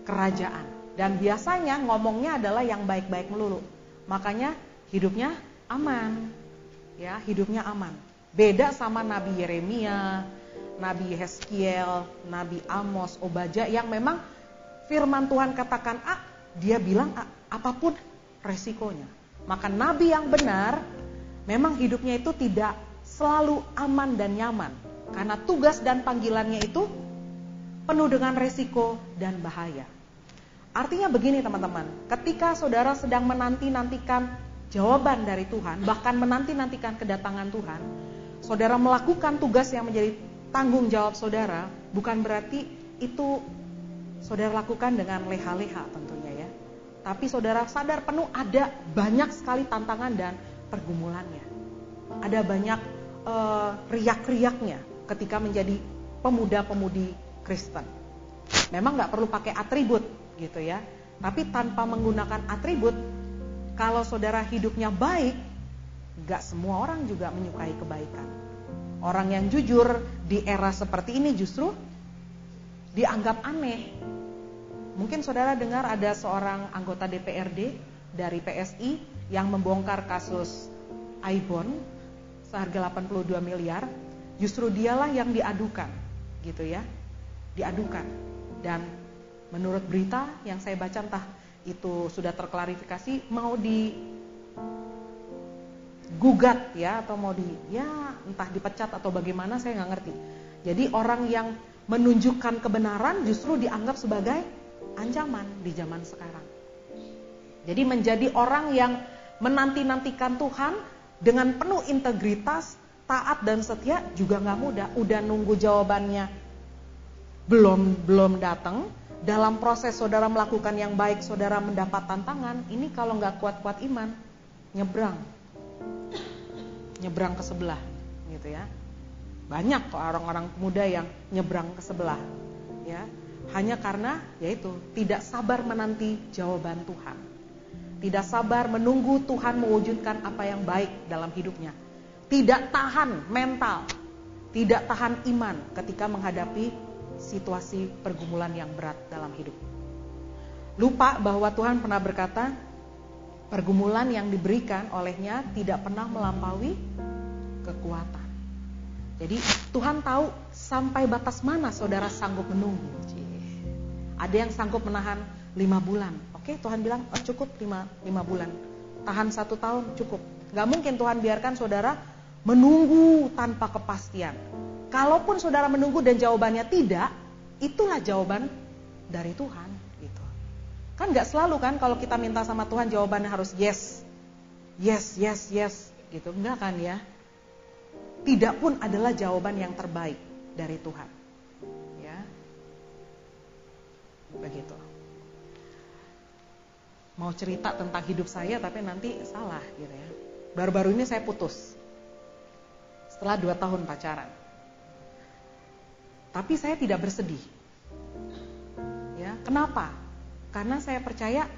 kerajaan. Dan biasanya ngomongnya adalah yang baik-baik melulu. Makanya hidupnya aman. Ya, hidupnya aman. Beda sama Nabi Yeremia, Nabi Heskiel, Nabi Amos, Obaja yang memang firman Tuhan katakan A, dia bilang A, apa pun resikonya. Maka nabi yang benar memang hidupnya itu tidak selalu aman dan nyaman. Karena tugas dan panggilannya itu penuh dengan resiko dan bahaya. Artinya begini teman-teman, ketika saudara sedang menanti-nantikan jawaban dari Tuhan, bahkan menanti-nantikan kedatangan Tuhan, saudara melakukan tugas yang menjadi tanggung jawab saudara, bukan berarti itu saudara lakukan dengan leha-leha tentunya ya. Tapi saudara sadar penuh ada banyak sekali tantangan dan pergumulannya. Ada banyak uh, riak-riaknya ketika menjadi pemuda-pemudi Kristen. Memang nggak perlu pakai atribut gitu ya. Tapi tanpa menggunakan atribut, kalau saudara hidupnya baik, nggak semua orang juga menyukai kebaikan. Orang yang jujur di era seperti ini justru dianggap aneh. Mungkin saudara dengar ada seorang anggota DPRD dari PSI yang membongkar kasus Aibon seharga 82 miliar, justru dialah yang diadukan, gitu ya. Diadukan. Dan menurut berita yang saya baca entah itu sudah terklarifikasi mau di gugat ya atau mau di ya entah dipecat atau bagaimana saya nggak ngerti. Jadi orang yang menunjukkan kebenaran justru dianggap sebagai ancaman di zaman sekarang. Jadi menjadi orang yang menanti-nantikan Tuhan dengan penuh integritas, taat dan setia juga nggak mudah. Udah nunggu jawabannya belum belum datang. Dalam proses saudara melakukan yang baik, saudara mendapat tantangan. Ini kalau nggak kuat-kuat iman, nyebrang, nyebrang ke sebelah, gitu ya. Banyak kok orang-orang muda yang nyebrang ke sebelah, ya. Hanya karena yaitu tidak sabar menanti jawaban Tuhan. Tidak sabar menunggu Tuhan mewujudkan apa yang baik dalam hidupnya. Tidak tahan mental, tidak tahan iman ketika menghadapi situasi pergumulan yang berat dalam hidup. Lupa bahwa Tuhan pernah berkata, pergumulan yang diberikan olehnya tidak pernah melampaui kekuatan. Jadi Tuhan tahu sampai batas mana saudara sanggup menunggu. Ada yang sanggup menahan lima bulan. Oke, Tuhan bilang oh, cukup lima, lima bulan. Tahan satu tahun cukup. Gak mungkin Tuhan biarkan saudara menunggu tanpa kepastian. Kalaupun saudara menunggu dan jawabannya tidak, itulah jawaban dari Tuhan. Gitu. Kan gak selalu kan kalau kita minta sama Tuhan jawabannya harus yes, yes, yes, yes, gitu. Enggak kan ya? tidak pun adalah jawaban yang terbaik dari Tuhan. Ya. Begitu. Mau cerita tentang hidup saya tapi nanti salah gitu ya. Baru-baru ini saya putus. Setelah dua tahun pacaran. Tapi saya tidak bersedih. Ya, kenapa? Karena saya percaya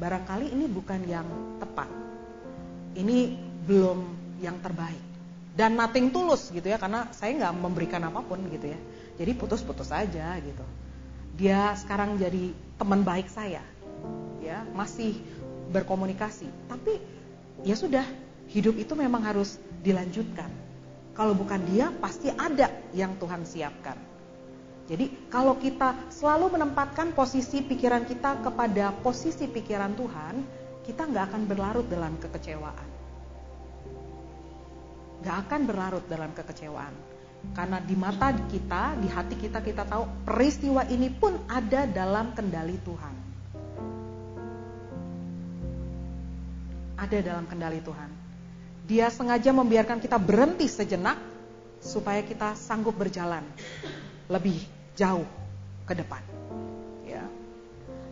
barangkali ini bukan yang tepat. Ini belum yang terbaik dan nothing tulus gitu ya karena saya nggak memberikan apa pun gitu ya jadi putus-putus aja gitu dia sekarang jadi teman baik saya ya masih berkomunikasi tapi ya sudah hidup itu memang harus dilanjutkan kalau bukan dia pasti ada yang Tuhan siapkan jadi kalau kita selalu menempatkan posisi pikiran kita kepada posisi pikiran Tuhan kita nggak akan berlarut dalam kekecewaan gak akan berlarut dalam kekecewaan. Karena di mata kita, di hati kita, kita tahu peristiwa ini pun ada dalam kendali Tuhan. Ada dalam kendali Tuhan. Dia sengaja membiarkan kita berhenti sejenak supaya kita sanggup berjalan lebih jauh ke depan. Ya.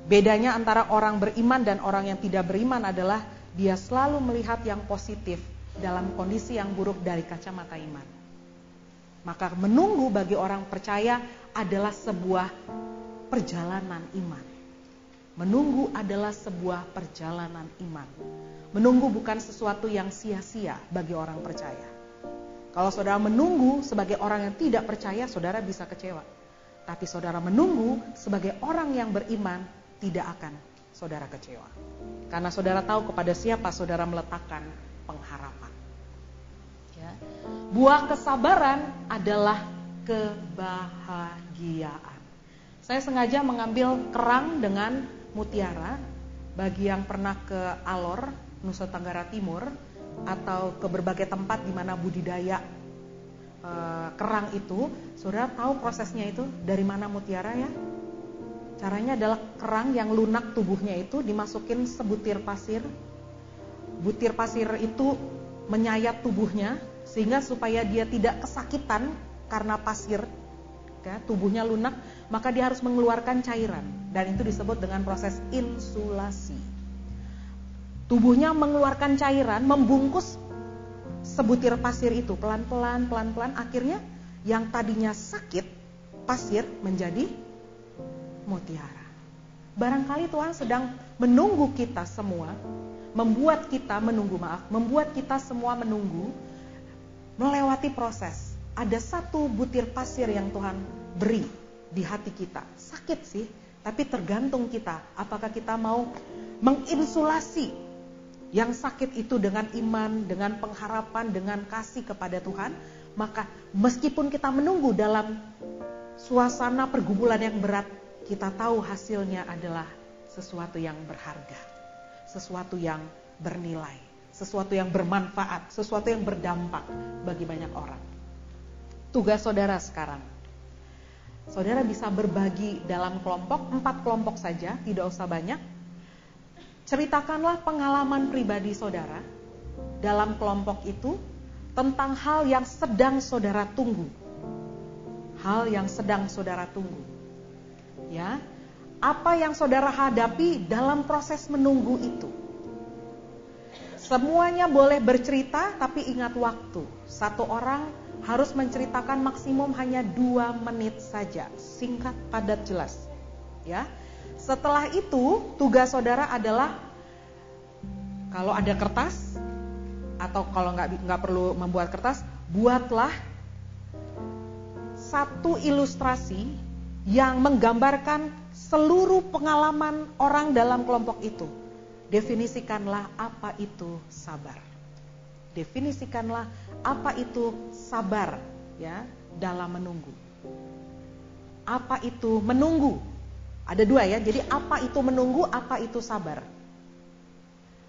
Bedanya antara orang beriman dan orang yang tidak beriman adalah dia selalu melihat yang positif dalam kondisi yang buruk dari kacamata iman. Maka menunggu bagi orang percaya adalah sebuah perjalanan iman. Menunggu adalah sebuah perjalanan iman. Menunggu bukan sesuatu yang sia-sia bagi orang percaya. Kalau saudara menunggu sebagai orang yang tidak percaya, saudara bisa kecewa. Tapi saudara menunggu sebagai orang yang beriman, tidak akan saudara kecewa. Karena saudara tahu kepada siapa saudara meletakkan pengharapan. Ya. Buah kesabaran adalah kebahagiaan. Saya sengaja mengambil kerang dengan mutiara bagi yang pernah ke Alor, Nusa Tenggara Timur atau ke berbagai tempat di mana budidaya e, kerang itu, saudara tahu prosesnya itu dari mana mutiara ya? Caranya adalah kerang yang lunak tubuhnya itu dimasukin sebutir pasir, butir pasir itu menyayat tubuhnya sehingga supaya dia tidak kesakitan karena pasir ya, tubuhnya lunak, maka dia harus mengeluarkan cairan dan itu disebut dengan proses insulasi. Tubuhnya mengeluarkan cairan, membungkus sebutir pasir itu pelan-pelan, pelan-pelan, akhirnya yang tadinya sakit pasir menjadi mutiara. Barangkali Tuhan sedang menunggu kita semua, membuat kita menunggu maaf, membuat kita semua menunggu melewati proses. Ada satu butir pasir yang Tuhan beri di hati kita. Sakit sih, tapi tergantung kita. Apakah kita mau menginsulasi yang sakit itu dengan iman, dengan pengharapan, dengan kasih kepada Tuhan, maka meskipun kita menunggu dalam suasana pergumulan yang berat, kita tahu hasilnya adalah sesuatu yang berharga, sesuatu yang bernilai sesuatu yang bermanfaat, sesuatu yang berdampak bagi banyak orang. Tugas saudara sekarang, saudara bisa berbagi dalam kelompok, empat kelompok saja, tidak usah banyak. Ceritakanlah pengalaman pribadi saudara dalam kelompok itu tentang hal yang sedang saudara tunggu. Hal yang sedang saudara tunggu. Ya, apa yang saudara hadapi dalam proses menunggu itu Semuanya boleh bercerita, tapi ingat waktu. Satu orang harus menceritakan maksimum hanya dua menit saja, singkat, padat, jelas. Ya, setelah itu tugas saudara adalah kalau ada kertas atau kalau nggak nggak perlu membuat kertas, buatlah satu ilustrasi yang menggambarkan seluruh pengalaman orang dalam kelompok itu Definisikanlah apa itu sabar. Definisikanlah apa itu sabar ya dalam menunggu. Apa itu menunggu? Ada dua ya. Jadi apa itu menunggu, apa itu sabar?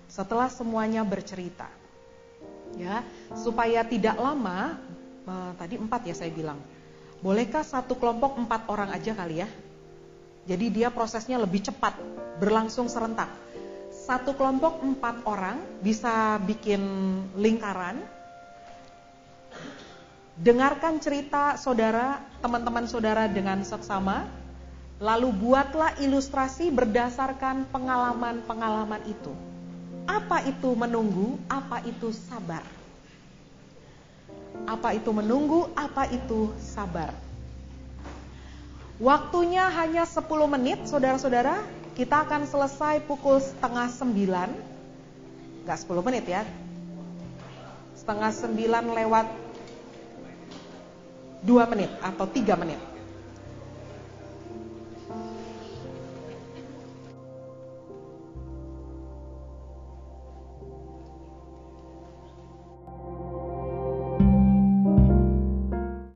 Setelah semuanya bercerita. Ya, supaya tidak lama eh, tadi empat ya saya bilang. Bolehkah satu kelompok empat orang aja kali ya? Jadi dia prosesnya lebih cepat, berlangsung serentak satu kelompok empat orang bisa bikin lingkaran. Dengarkan cerita saudara, teman-teman saudara dengan seksama. Lalu buatlah ilustrasi berdasarkan pengalaman-pengalaman itu. Apa itu menunggu, apa itu sabar. Apa itu menunggu, apa itu sabar. Waktunya hanya 10 menit, saudara-saudara. Kita akan selesai pukul setengah sembilan, nggak sepuluh menit ya, setengah sembilan lewat dua menit atau tiga menit.